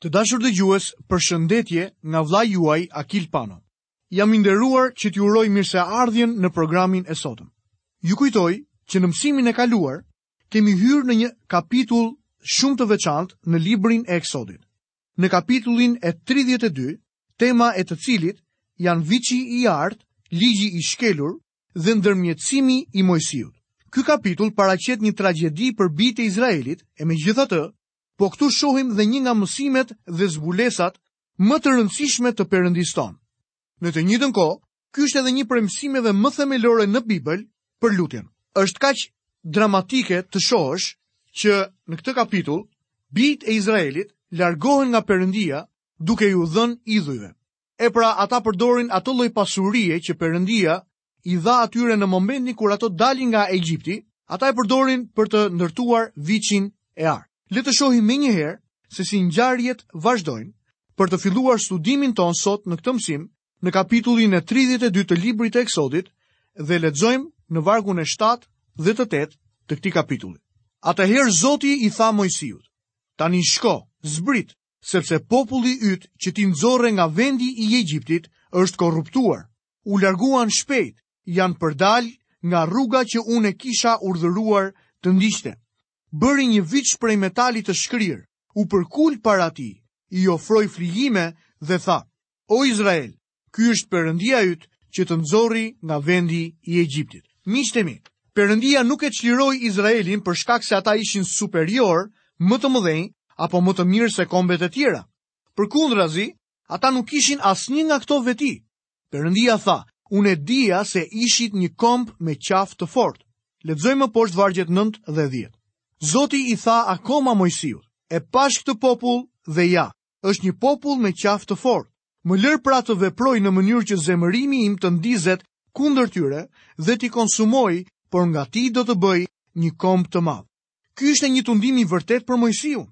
Të dashur dëgjues, përshëndetje nga vëllai juaj Akil Pano. Jam i nderuar që t'ju uroj mirëseardhjen në programin e sotëm. Ju kujtoj që në mësimin e kaluar kemi hyrë në një kapitull shumë të veçantë në librin e Eksodit. Në kapitullin e 32, tema e të cilit janë viçi i artë, ligji i shkelur dhe ndërmjetësimi i Mojsiut. Ky kapitull paraqet një tragjedi për bijtë e Izraelit, e megjithatë, Po këtu shohim dhe një nga mësimet dhe zbulesat më të rëndësishme të Perëndisë tonë. Në të njëjtën kohë, ky është edhe një prej mësimeve më themelore në Bibël për lutjen. Është kaq dramatike të shohësh që në këtë kapitull bijtë e Izraelit largohen nga Perëndia duke iu dhënë idhujve. E pra ata përdorin atë lloj pasurie që Perëndia i dha atyre në momentin kur ato dalin nga Egjipti, ata e përdorin për të ndërtuar viçin e artë. Le të shohim menjëherë se si ngjarjet vazhdojnë për të filluar studimin tonë sot në këtë mësim në kapitullin e 32 të librit të Eksodit dhe lexojmë në vargun e 7 dhe të 8 të këtij kapitulli. Atëherë Zoti i tha Mojsiut, tani shko, zbrit, sepse populli yt që ti nxorre nga vendi i Egjiptit është korruptuar, U larguan shpejt, janë përdalë nga rruga që unë e kisha urdhëruar të ndiqte. Bëri një viç prej metali të shkrirë, u përkul para tij, i ofroi flijime dhe tha: O Izrael, ky është Perëndia yt që të nxorri nga vendi i Egjiptit. Miqtë e mi, Perëndia nuk e çliroi Izraelin për shkak se ata ishin superiorë, më të mëdhenj apo më të mirë se kombet e tjera. Përkundrazi, Ata nuk ishin asnjë nga këto veti. Perëndia tha, unë e dija se ishit një komb me qafë të fort. Lexoj më poshtë vargjet 9 dhe 10. Zoti i tha akoma Mojsiut, e pashë këtë popull dhe ja, është një popull me qafë të fort. Më lër pra të veproj në mënyrë që zemërimi im të ndizet kundër tyre dhe t'i konsumoj, por nga ti do të bëj një komb të madh. Ky ishte një tundim i vërtetë për Mojsiun.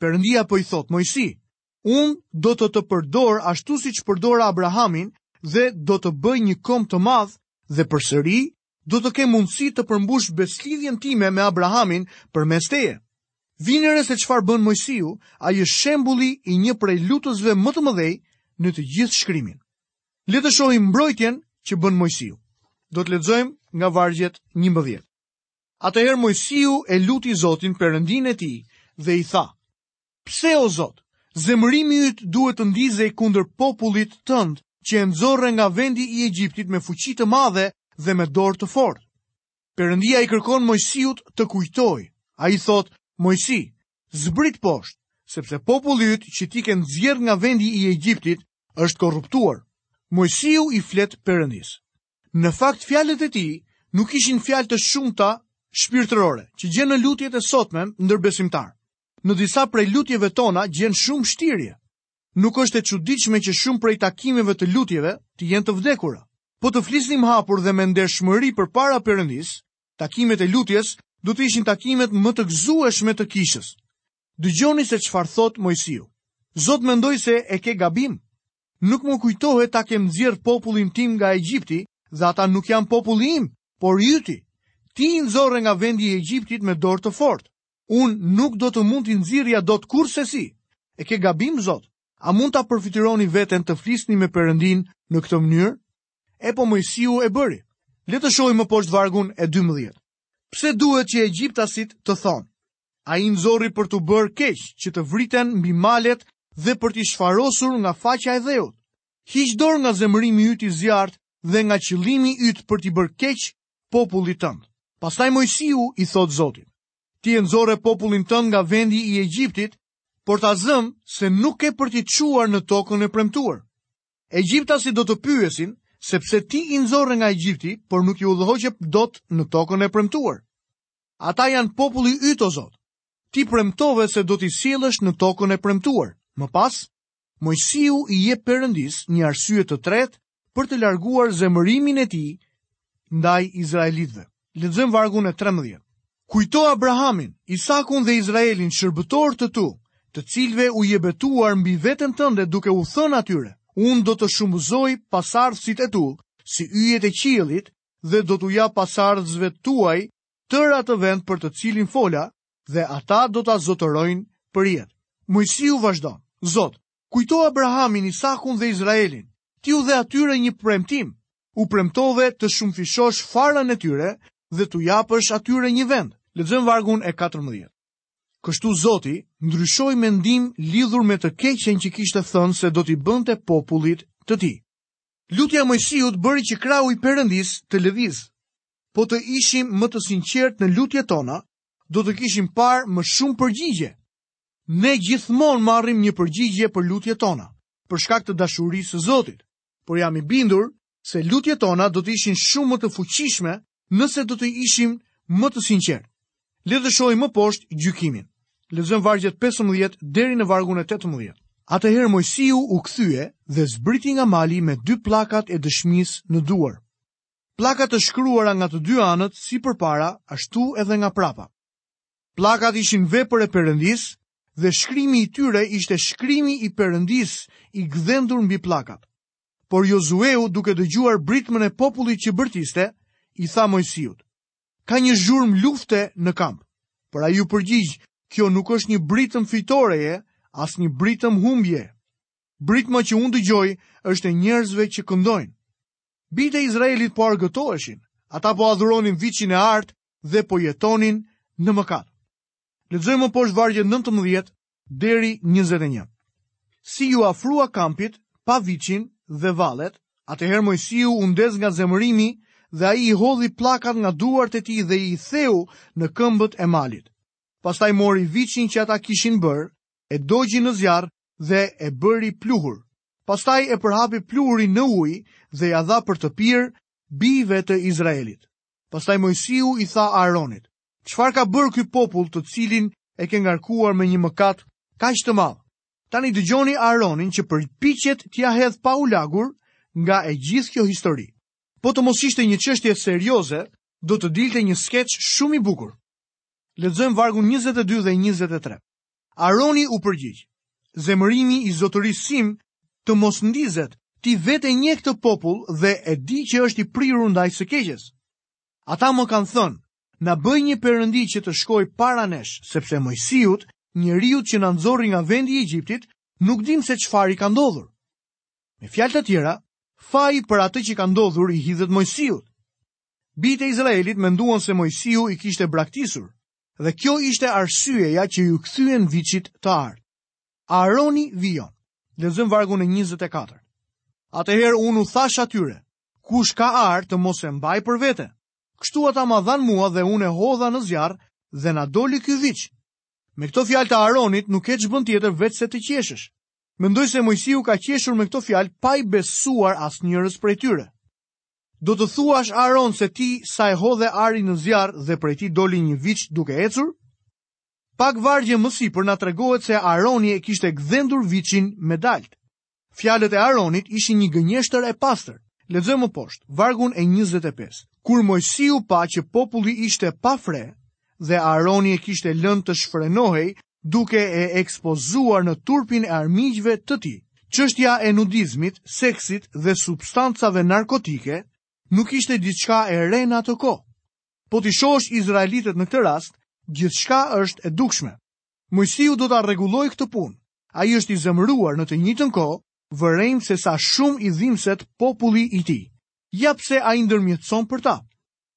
Perëndia po i thotë Mojsi, Unë do të të përdor ashtu siç përdora Abrahamin dhe do të bëj një komb të madh dhe përsëri do të kem mundësi të përmbush besëlidhjen time me Abrahamin përmes teje. Vini re se çfarë bën Mojsiu, ai është shembulli i një prej lutësve më të mëdhenj në të gjithë shkrimin. Le të shohim mbrojtjen që bën Mojsiu. Do të lexojmë nga vargjet 11. Atëherë Mojsiu e luti Zotin Perëndinë e tij dhe i tha: Pse o Zot, zemërimi yt duhet të ndizej kundër popullit tënd që e nxorre nga vendi i Egjiptit me fuqi të madhe dhe me dorë të fortë. Perëndia i kërkon Moisiut të kujtojë. Ai thotë, Moisi, zbrit poshtë, sepse populli yt që ti ke nxjerr nga vendi i Egjiptit është korruptuar. Moisiu i flet Perëndisë. Në fakt fjalët e tij nuk ishin fjalë të shumta shpirtërore që gjen në lutjet e sotme ndër besimtarë. në disa prej lutjeve tona gjen shumë shtirje. Nuk është e çuditshme që shumë prej takimeve të lutjeve të jenë të vdekura. Po të flisnim hapur dhe me ndershmëri përpara Perëndisë, takimet e lutjes do të ishin takimet më të gëzueshme të kishës. Dëgjoni se çfarë thotë Moisiu. Zot mendoj se e ke gabim. Nuk më kujtohet ta kem nxjerr popullin tim nga Egjipti dhe ata nuk janë populli im, por yti. Ti i nxorre nga vendi i Egjiptit me dorë të fortë. Unë nuk do të mund t'i nxirrja dot kurrsesi. E ke gabim, Zot. A mund ta përfytyroni veten të flisni me Perëndinë në këtë mënyrë? Epo Moisiu e bëri. Le të shohim më poshtë vargun e 12. Pse duhet që egjiptasit të thonë? Ai i nxori për t'u bërë keq që të vriten mbi malet dhe për t'i shfarosur nga faqja e dheut. Hiq dorë nga zemërimi yt i zjarrtë dhe nga qëllimi yt për t'i bërë keq popullit tënd. Pastaj Moisiu i thotë Zotit, ti e nxorre popullin tënd nga vendi i Egjiptit, por ta zëmë se nuk ke për t'i çuar në tokën e premtuar. Egjiptasit do të pyesin, se pse ti i nxorre nga Egjipti, por nuk i udhëhoqe dot në tokën e premtuar. Ata janë populli yt o Zot. Ti premtove se do t'i sjellësh në tokën e premtuar. Më pas, Moisiu i jep Perëndisë një arsye të tretë për të larguar zemërimin e tij ndaj izraelitëve. Lexojmë vargun e 13. Kujto Abrahamin, Isakun dhe Izraelin shërbëtorë të tu, të cilëve u je betuar mbi veten tënde duke u thënë atyre, unë do të shumëzoj pasardhësit e tu si yjet e qiellit dhe do t'u jap pasardhësve tuaj tërë atë vend për të cilin fola, dhe ata do ta zotërojnë përjetë. Moisiu vazhdon: Zot, kujto Abrahamin, Isakun dhe Izraelin. Ti u dhe atyre një premtim. U premtove të shumëfishosh farën e tyre dhe t'u japësh atyre një vend. Lexojmë vargun e 14. Kështu Zoti ndryshoi mendim lidhur me të keqen që kishte thënë se do t'i bënte popullit të tij. Lutja e Moisiut bëri që krahu i Perëndisë të lëvizë. Po të ishim më të sinqertë në lutjet tona, do të kishim parë më shumë përgjigje. Ne gjithmonë marrim një përgjigje për lutjet tona, për shkak të dashurisë së Zotit, por jam i bindur se lutjet tona do të ishin shumë më të fuqishme nëse do të ishim më të sinqertë. Le të shohim më poshtë gjykimin. Lexojmë vargjet 15 deri në vargun e 18. Atëherë Mojsiu u kthye dhe zbriti nga mali me dy pllakat e dëshmisë në duar. Pllaka të shkruara nga të dy anët si përpara ashtu edhe nga prapa. Pllakat ishin vepër e Perëndisë dhe shkrimi i tyre ishte shkrimi i Perëndisë i gdhendur mbi pllakat. Por Jozueu, duke dëgjuar britmën e popullit që bërtiste, i tha Mojsiut, ka një zhurmë lufte në kamp. Por ai u përgjigj, kjo nuk është një britëm fitoreje, as një britëm humbje. Britma që unë dëgjoj është e njerëzve që këndojnë. Bijtë e Izraelit po argëtoheshin, ata po adhuronin viçin e artë dhe po jetonin në mëkat. Lexojmë më poshtë vargjet 19 deri 21. Si iu afrua kampit pa viçin dhe vallet, atëherë Mojsiu u ndez nga zemërimi dhe ai i hodhi pllakat nga duart e tij dhe i theu në këmbët e malit. Pastaj mori viçin që ata kishin bërë, e dogji në zjarr dhe e bëri pluhur. Pastaj e përhapi pluhurin në ujë dhe ia dha për të pirë bijve të Izraelit. Pastaj Mojsiu i tha Aaronit, çfarë ka bërë ky popull të cilin e ke ngarkuar me një mëkat kaq të madh? Tani dëgjoni Aaronin që përpiqet t'ia hedh pa u lagur nga e gjithë kjo histori. Po të mos ishte një çështje serioze, do të dilte një skeç shumë i bukur. Lexojmë vargun 22 dhe 23. Aroni u përgjigj, zemërimi i zotërisë sim të mos ndizet, ti vetë e njeh këtë popull dhe e di që është i prirur ndaj së keqes. Ata më kanë thënë, na bëj një perëndi që të shkojë para nesh, sepse Mojsiut, njeriut që na nxorri nga vendi i Egjiptit, nuk dimë se çfarë i ka ndodhur. Me fjalë të tjera, faji për atë që ka ndodhur i hidhet Mojsiut. Bijtë e Izraelit menduan se Mojsiu i kishte braktisur, Dhe kjo ishte arsyeja që iu kthyen viçit të artë. Aroni vijon. Lexojmë vargun e 24. Atëherë unë u thashë atyre, kush ka ar të mos e mbajë për vete. Kështu ata ma dhanë mua dhe unë e hodha në zjarr dhe na doli ky viç. Me këto fjalë të Aronit nuk ke ç'bën tjetër veçse të qeshësh. Mendoj se Mojsiu ka qeshur me këto fjalë pa i besuar asnjërës prej tyre. Do të thuash Aron se ti sa e hodhe arin në zjarr dhe prej ti doli një viç duke ecur? Pak vargje më sipër na tregohet se Aroni e kishte gdhendur viçin me daltë. Fjalët e Aronit ishin një gënjeshtër e pastër. Lexojmë më poshtë, vargun e 25. Kur Mojsiu pa që populli ishte pa fre dhe Aroni e kishte lënë të shfrenohej duke e ekspozuar në turpin e armiqve të tij. Çështja e nudizmit, seksit dhe substancave narkotike nuk ishte diçka e re në atë kohë. Po t'i shohësh izraelitët në këtë rast, gjithçka është e dukshme. Mojsiu do ta rregullojë këtë punë. Ai është i zemëruar në të njëjtën kohë, vërejmë se sa shumë i dhimset populli i tij. Ja pse ai ndërmjetëson për ta.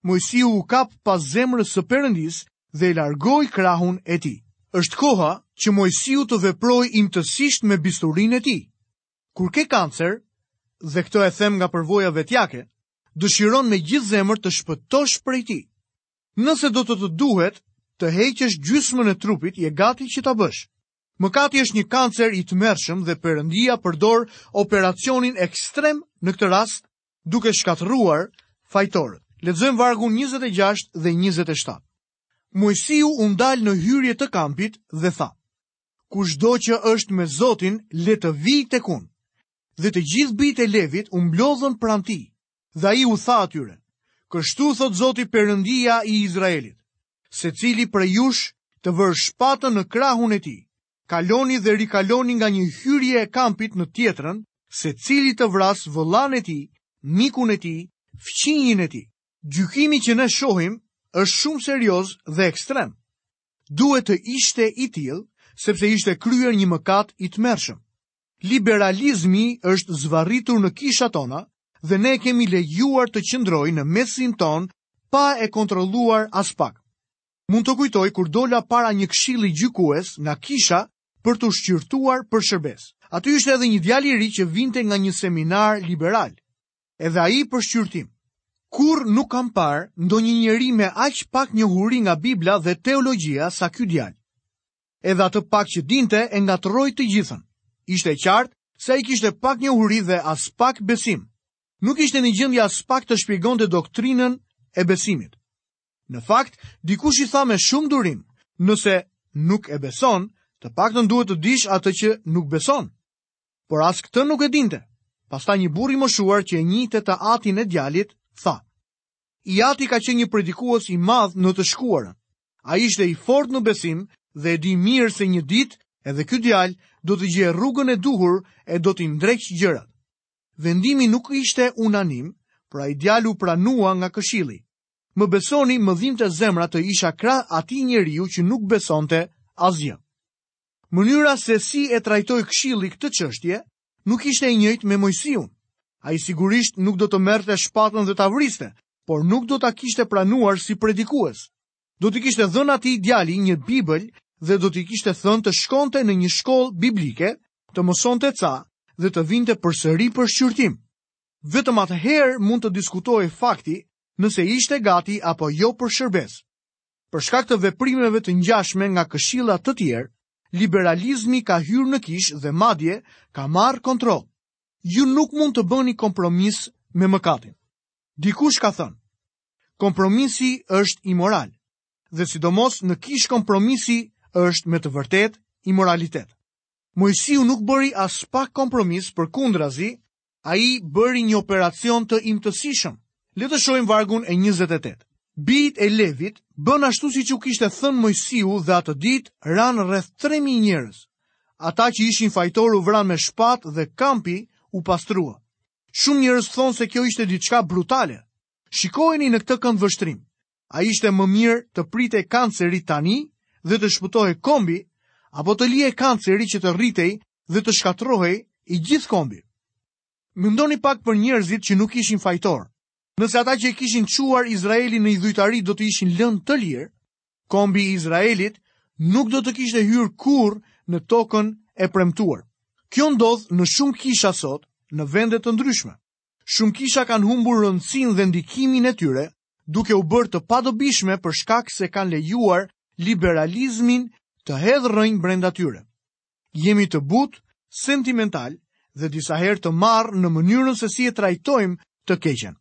Mojsiu u kap pas zemrës së Perëndisë dhe e largoi krahun e tij. Është koha që Mojsiu të veprojë imtësisht me bisturinë e tij. Kur ke kancer, dhe këtë e them nga përvoja vetjake, dëshiron me gjithë zemër të shpëtosh prej tij. Nëse do të të duhet të heqësh gjysmën e trupit, je gati që ta bësh. Mëkati është një kancer i tmerrshëm dhe Perëndia përdor operacionin ekstrem në këtë rast duke shkatërruar fajtorët. Lexojmë vargun 26 dhe 27. Mojsiu u ndal në hyrje të kampit dhe tha: Kushdo që është me Zotin, le të vijë tek unë. Dhe të gjithë bijtë e Levit u mblodhën pranë tij. Dhe ai u tha atyre: Kështu thotë Zoti Perëndia i Izraelit: Secili prej jush të vërë shpatën në krahun e tij, kaloni dhe rikaloni nga një hyrje e kampit në tjetrën, secili të vrasë vëllanë e tij, mikun e tij, fqinjin e tij. Gjykimi që ne shohim është shumë serioz dhe ekstrem. Duhet të ishte i tillë, sepse ishte kryer një mëkat i tmerrshëm. Liberalizmi është zvarritur në kishat tona dhe ne kemi lejuar të qëndrojë në mesin tonë pa e kontrolluar aspak. Mund të kujtoj kur dola para një këshilli gjykues nga kisha për t'u shqyrtuar për shërbesë. Aty ishte edhe një djalë i ri që vinte nga një seminar liberal. Edhe ai për shqyrtim. Kurrë nuk kam parë ndonjë njeri me aq pak njohuri nga Bibla dhe teologjia sa ky djalë. Edhe atë pak që dinte e ngatërroi të gjithën. Ishte e qartë se ai kishte pak njohuri dhe aspak besim. Nuk ishte në gjendje aspak të shpjegonte doktrinën e besimit. Në fakt, dikush i tha me shumë durim, nëse nuk e beson, të paktën duhet të dish atë që nuk beson. Por as këtë nuk e dinte. Pastaj një burrë i moshuar që e njihte të atin e djalit, tha. I ati ka qenë një predikues i madh në të shkuarën. Ai ishte i fortë në besim dhe e di mirë se një ditë edhe ky djalë do të gjejë rrugën e duhur e do t'i ndreqë gjërat. Vendimi nuk ishte unanim, por ai djalë u pranua nga këshilli Më besoni, më dhimbte zemra të isha krah atij njeriu që nuk besonte asgjë. Mënyra se si e trajtoi këshilli këtë çështje nuk ishte e njëjtë me Moisiun. Ai sigurisht nuk do të merrte shpatën dhe ta vriste, por nuk do ta kishte pranuar si predikues. Do t'i kishte dhënë atij djali një Bibël dhe do t'i kishte thënë të shkonte në një shkollë biblike, të mësonte ca dhe të vinte përsëri për shqyrtim. Vetëm atëherë mund të diskutohej fakti nëse ishte gati apo jo për shërbesë. Për shkak të veprimeve të ngjashme nga këshilla të tjerë, liberalizmi ka hyrë në kishë dhe madje ka marrë kontroll. Ju nuk mund të bëni kompromis me mëkatin. Dikush ka thënë, kompromisi është imoral, dhe sidomos në kishë kompromisi është me të vërtetë imoralitet. Moisiu nuk bëri aspak kompromis përkundrazi, Ai bëri një operacion të imtësishëm. Le të shohim vargun e 28. Bijtë e Levit bënë ashtu siç u kishte thënë Moisiu dhe atë ditë ranë rreth 3000 njerëz. Ata që ishin fajtorë u vranë me shpatë dhe kampi u pastrua. Shumë njerëz thonë se kjo ishte diçka brutale. Shikojeni në këtë këndvështrim. A ishte më mirë të pritej kanceri tani dhe të shpëtohej kombi, apo të lihej kanceri që të rritej dhe të shkatërrohej i gjithë kombi? Mendoni pak për njerëzit që nuk ishin fajtorë. Nëse ata që e kishin çuar Izraelin në idhujtari do të ishin lënë të lirë, kombi i Izraelit nuk do të kishte hyrë kurrë në tokën e premtuar. Kjo ndodh në shumë kisha sot në vende të ndryshme. Shumë kisha kanë humbur rëndësinë dhe ndikimin e tyre, duke u bërë të padobishme për shkak se kanë lejuar liberalizmin të hedhë rrënjë brenda tyre. Jemi të butë, sentimentalë dhe disa herë të marrë në mënyrën se si e trajtojmë të keqen.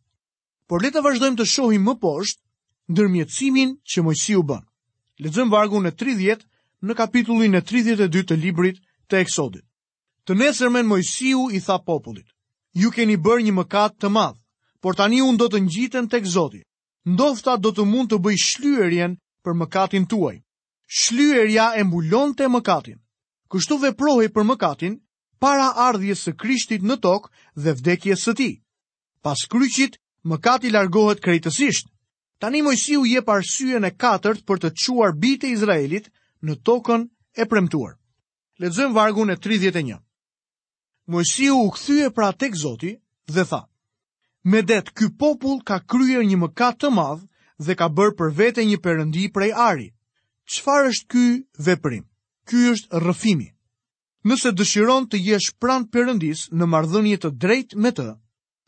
Por le të vazhdojmë të shohim më poshtë ndërmjetësimin që Moisiu bën. Lexojmë vargun e 30 në kapitullin e 32 të librit të Eksodit. Të nesërmen Mojsiu i tha popullit, ju keni bërë një mëkat të madh, por tani unë do të ngjitem tek Zoti. Ndofta do të mund të bëj shlyerjen për mëkatin tuaj. Shlyerja e mbulonte mëkatin. Kështu veprohej për mëkatin para ardhjes së Krishtit në tokë dhe vdekjes së tij. Pas kryqit, mëkati largohet krejtësisht. Tani Mojsiu jep arsyen e katërt për të çuar bijtë e Izraelit në tokën e premtuar. Lexojmë vargun e 31. Mojsiu u kthye pra tek Zoti dhe tha: Medet ky popull ka kryer një mëkat të madh dhe ka bërë për vete një perëndi prej ari. Çfarë është ky veprim? Ky është rrëfimi. Nëse dëshiron të jesh pranë Perëndisë në marrëdhënie të drejtë me të,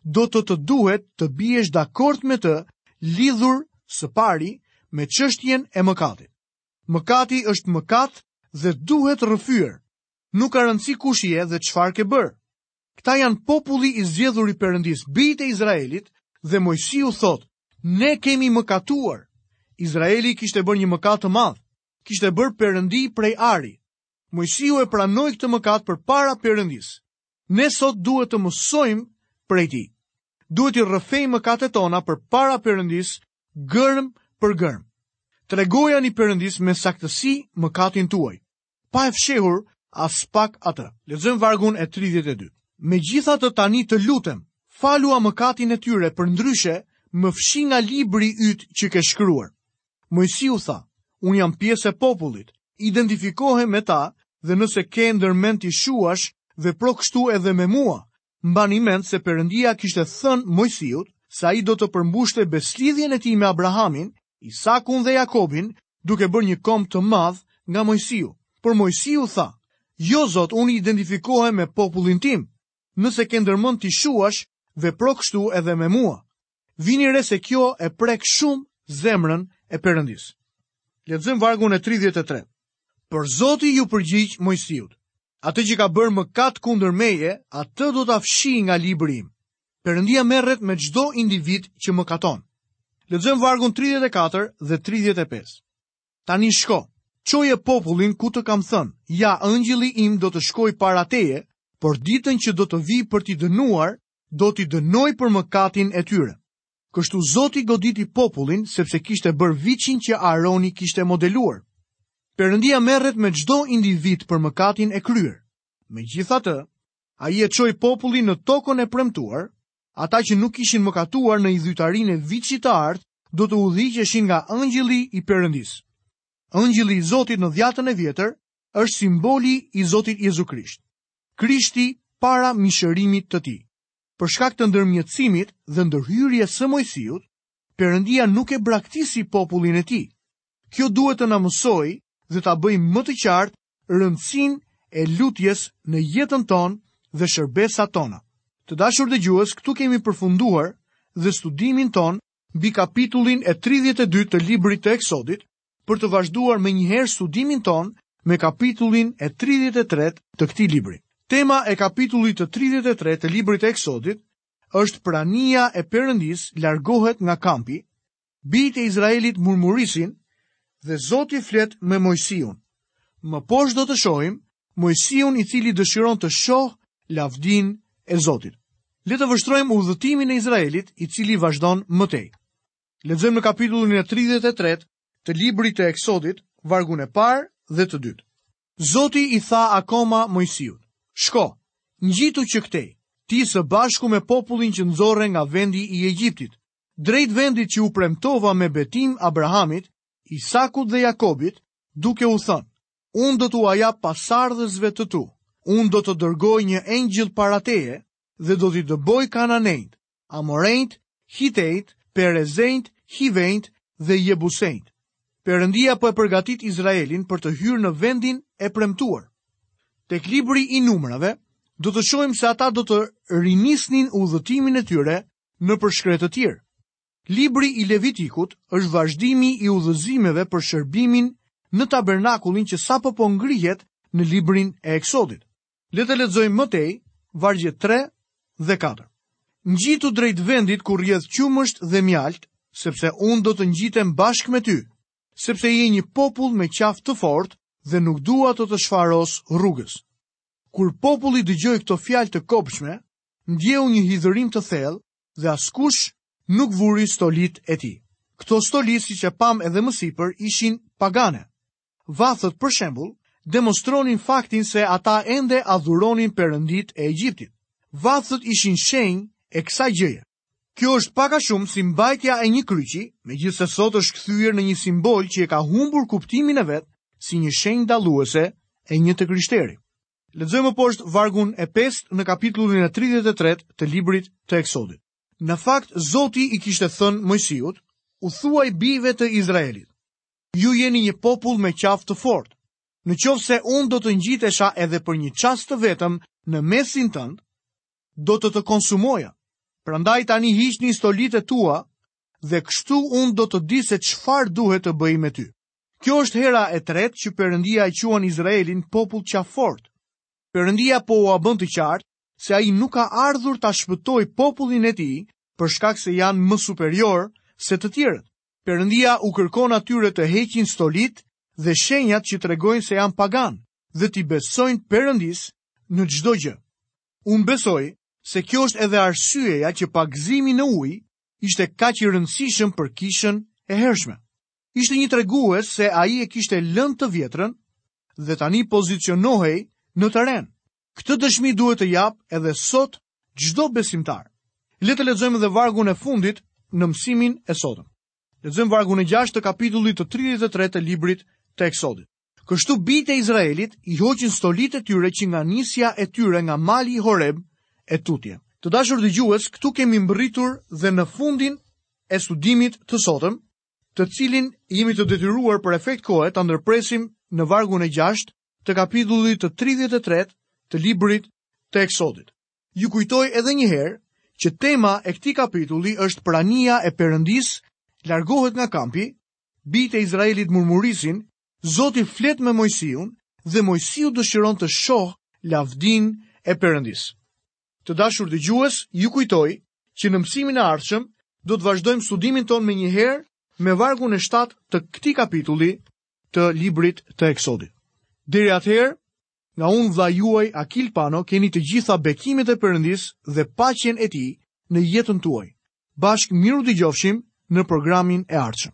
do të të duhet të biesh dakord me të lidhur së pari me çështjen e mëkatit. Mëkati është mëkat dhe duhet rrëfyer. Nuk ka rëndësi kush je dhe çfarë ke bërë. Këta janë populli i zgjedhur i Perëndisë, bijtë e Izraelit dhe Mojsiu thotë, ne kemi mëkatuar. Izraeli kishte bërë një mëkat të madh, kishte bërë Perëndi prej ari. Mojsiu e pranoi këtë mëkat përpara Perëndisë. Ne sot duhet të mësojmë prej tij. Duhet t'i rrëfejmë mëkatet tona përpara Perëndisë Gërmë për gërmë. Tregojani Perëndisë me saktësi mëkatin tuaj, pa e fshehur aspak atë. Lexojmë vargun e 32. Megjithatë tani të lutem, falua mëkatin e tyre përndryshe, më fshi nga libri yt që ke shkruar. Mojsiu tha, unë jam pjesë e popullit, identifikohem me ta dhe nëse ke ndërmend t'i shuash vepro kështu edhe me mua, Mbani mend se Perëndia kishte thënë Mojsiut se ai do të përmbushte besëlidhjen e tij me Abrahamin, Isakun dhe Jakobin, duke bërë një komb të madh nga Mojsiu. Por Mojsiu tha, Jo Zot, unë identifikohem me popullin tim. Nëse ke ndërmend t'i shuash, vepro kështu edhe me mua. Vini re se kjo e prek shumë zemrën e Perëndisë. Lexojmë vargun e 33. Por Zoti iu përgjigj Mojsiut. Atë që ka bërë mëkat kundër meje, atë do ta fshij nga libri im. Perëndia merret me çdo individ që mëkaton. Lexojmë vargun 34 dhe 35. Tani shko, çoje popullin ku të kam thënë, ja engjëlli im do të shkojë para teje, por ditën që do të vij për t'i dënuar, do t'i dënoj për mëkatin e tyre. Kështu Zoti goditi popullin sepse kishte bërë viçin që Aroni kishte modeluar. Perëndia merret me çdo individ për mëkatin e kryer. Megjithatë, ai e çoi popullin në tokën e premtuar. Ata që nuk kishin mëkatuar në idhujtarinë e viçit të artë, do të udhëhiqeshin nga engjëlli i Perëndisë. Engjëlli i Zotit në dhiatën e vjetër është simboli i Zotit Jezu Krisht. Krishti para mishërimit të tij. Për shkak të ndërmjetësimit dhe ndërhyrjes së Moisiut, Perëndia nuk e braktisi popullin e tij. Kjo duhet të na mësojë dhe ta bëjë më të qartë rëndësinë e lutjes në jetën tonë dhe shërbesat tona. Të dashur dëgjues, këtu kemi përfunduar dhe studimin tonë mbi kapitullin e 32 të librit të Eksodit, për të vazhduar menjëherë studimin tonë me kapitullin e 33 të këtij libri. Tema e kapitullit të 33 të librit të Eksodit është prania e Perëndisë largohet nga kampi, bijtë e Izraelit murmurisin dhe Zoti flet me Moisiun. Më poshtë do të shohim Moisiun i cili dëshiron të shohë lavdinë e Zotit. Le të vështrojmë udhëtimin e Izraelit i cili vazhdon më tej. Lexojmë në kapitullin e 33 të librit të Eksodit, vargun e parë dhe të dytë. Zoti i tha akoma Moisiut, shko, ngjitu që këtej, ti së bashku me popullin që nxorre nga vendi i Egjiptit, drejt vendit që u premtova me betim Abrahamit, Isakut dhe Jakobit, duke u thënë, unë do t'ua jap pasardhësve të tu, unë do të dërgoj një engjëll para teje dhe do t'i dëboj kananejtë, Amorejtë, Hitejtë, Perezejtë, Hivejtë dhe Jebusejtë. Perëndia po e përgatit Izraelin për të hyrë në vendin e premtuar. Tek libri i numrave, do të shohim se ata do të rinisnin udhëtimin e tyre nëpër shkretëtirë. Libri i Levitikut është vazhdimi i udhëzimeve për shërbimin në tabernakullin që sapo po ngrihet në librin e Eksodit. Le të lexojmë më tej vargjet 3 dhe 4. Ngjitu drejt vendit ku rrjedh qumësht dhe mjaltë, sepse unë do të ngjitem bashkë me ty, sepse je një popull me qafë të fortë dhe nuk dua të të shfaros rrugës. Kur populli dëgjoi këto fjalë të kobshme, ndjeu një hidhërim të thellë dhe askush nuk vuri stolitë e tij. Këto stoli siç e pamë edhe më sipër ishin pagane. Vathët, për shembull, demonstronin faktin se ata ende adhuronin perënditë e Egjiptit. Vathët ishin shenjë e kësaj gjëje. Kjo është pak a shumë si mbajtja e një kryqi, megjithëse sot është kthyer në një simbol që e ka humbur kuptimin e vet si një shenjë dalluese e një të krishteri. Lexojmë më poshtë vargun e 5 në kapitullin e 33 të librit të Eksodit. Në fakt Zoti i kishte thënë Moisiut, u thuaj bijve të Izraelit, Ju jeni një popull me qafë të fortë. Në qoftë se unë do të ngjitesha edhe për një çast të vetëm në mesin tënd, do të të konsumoja. Prandaj tani hiqni stolitë e tua dhe kështu unë do të di se çfarë duhet të bëj me ty. Kjo është hera e tretë që Perëndia e quan Izraelin popull qafëfortë. Perëndia po ua bën të qartë se ai nuk ka ardhur ta shpëtojë popullin e tij për shkak se janë më superior se të tjerët. Perëndia u kërkon atyre të heqin stolitë dhe shenjat që tregojnë se janë paganë dhe t'i besojnë Perëndisë në çdo gjë. Unë besoj se kjo është edhe arsyeja që pagëzimi në ujë ishte kaq i rëndësishëm për kishën e hershme. Ishte një tregues se ai e kishte lënë të vjetrën dhe tani pozicionohej në të renë. Këtë dëshmi duhet të japë edhe sot çdo besimtar. Le të lexojmë edhe vargun e fundit në mësimin e sotëm. Lexojmë vargun e 6 të kapitullit të 33 të librit të Eksodit. Kështu bijtë e Izraelit i hoqin stolitë e tyre që nga nisja e tyre nga mali i Horeb e tutje. Të dashur dëgjues, këtu kemi mbërritur dhe në fundin e studimit të sotëm, të cilin jemi të detyruar për efekt kohe ta ndërpresim në vargun e 6 të kapitullit të 33 të librit të Eksodit. Ju kujtoj edhe një herë që tema e këtij kapitulli është prania e Perëndisë largohet nga kampi, bijtë e Izraelit murmurisin, Zoti flet me Moisiun dhe Moisiu dëshiron të shohë lavdinë e Perëndisë. Të dashur dëgjues, ju kujtoj që në mësimin e ardhshëm do të vazhdojmë studimin tonë menjëherë me vargun e 7 të këtij kapitulli të librit të Eksodit. Deri atëherë, nga unë vëllai juaj Akil Pano keni të gjitha bekimet e Perëndisë dhe paqen e tij në jetën tuaj. Bashkë mirudëgjofshim në programin e ardhshëm.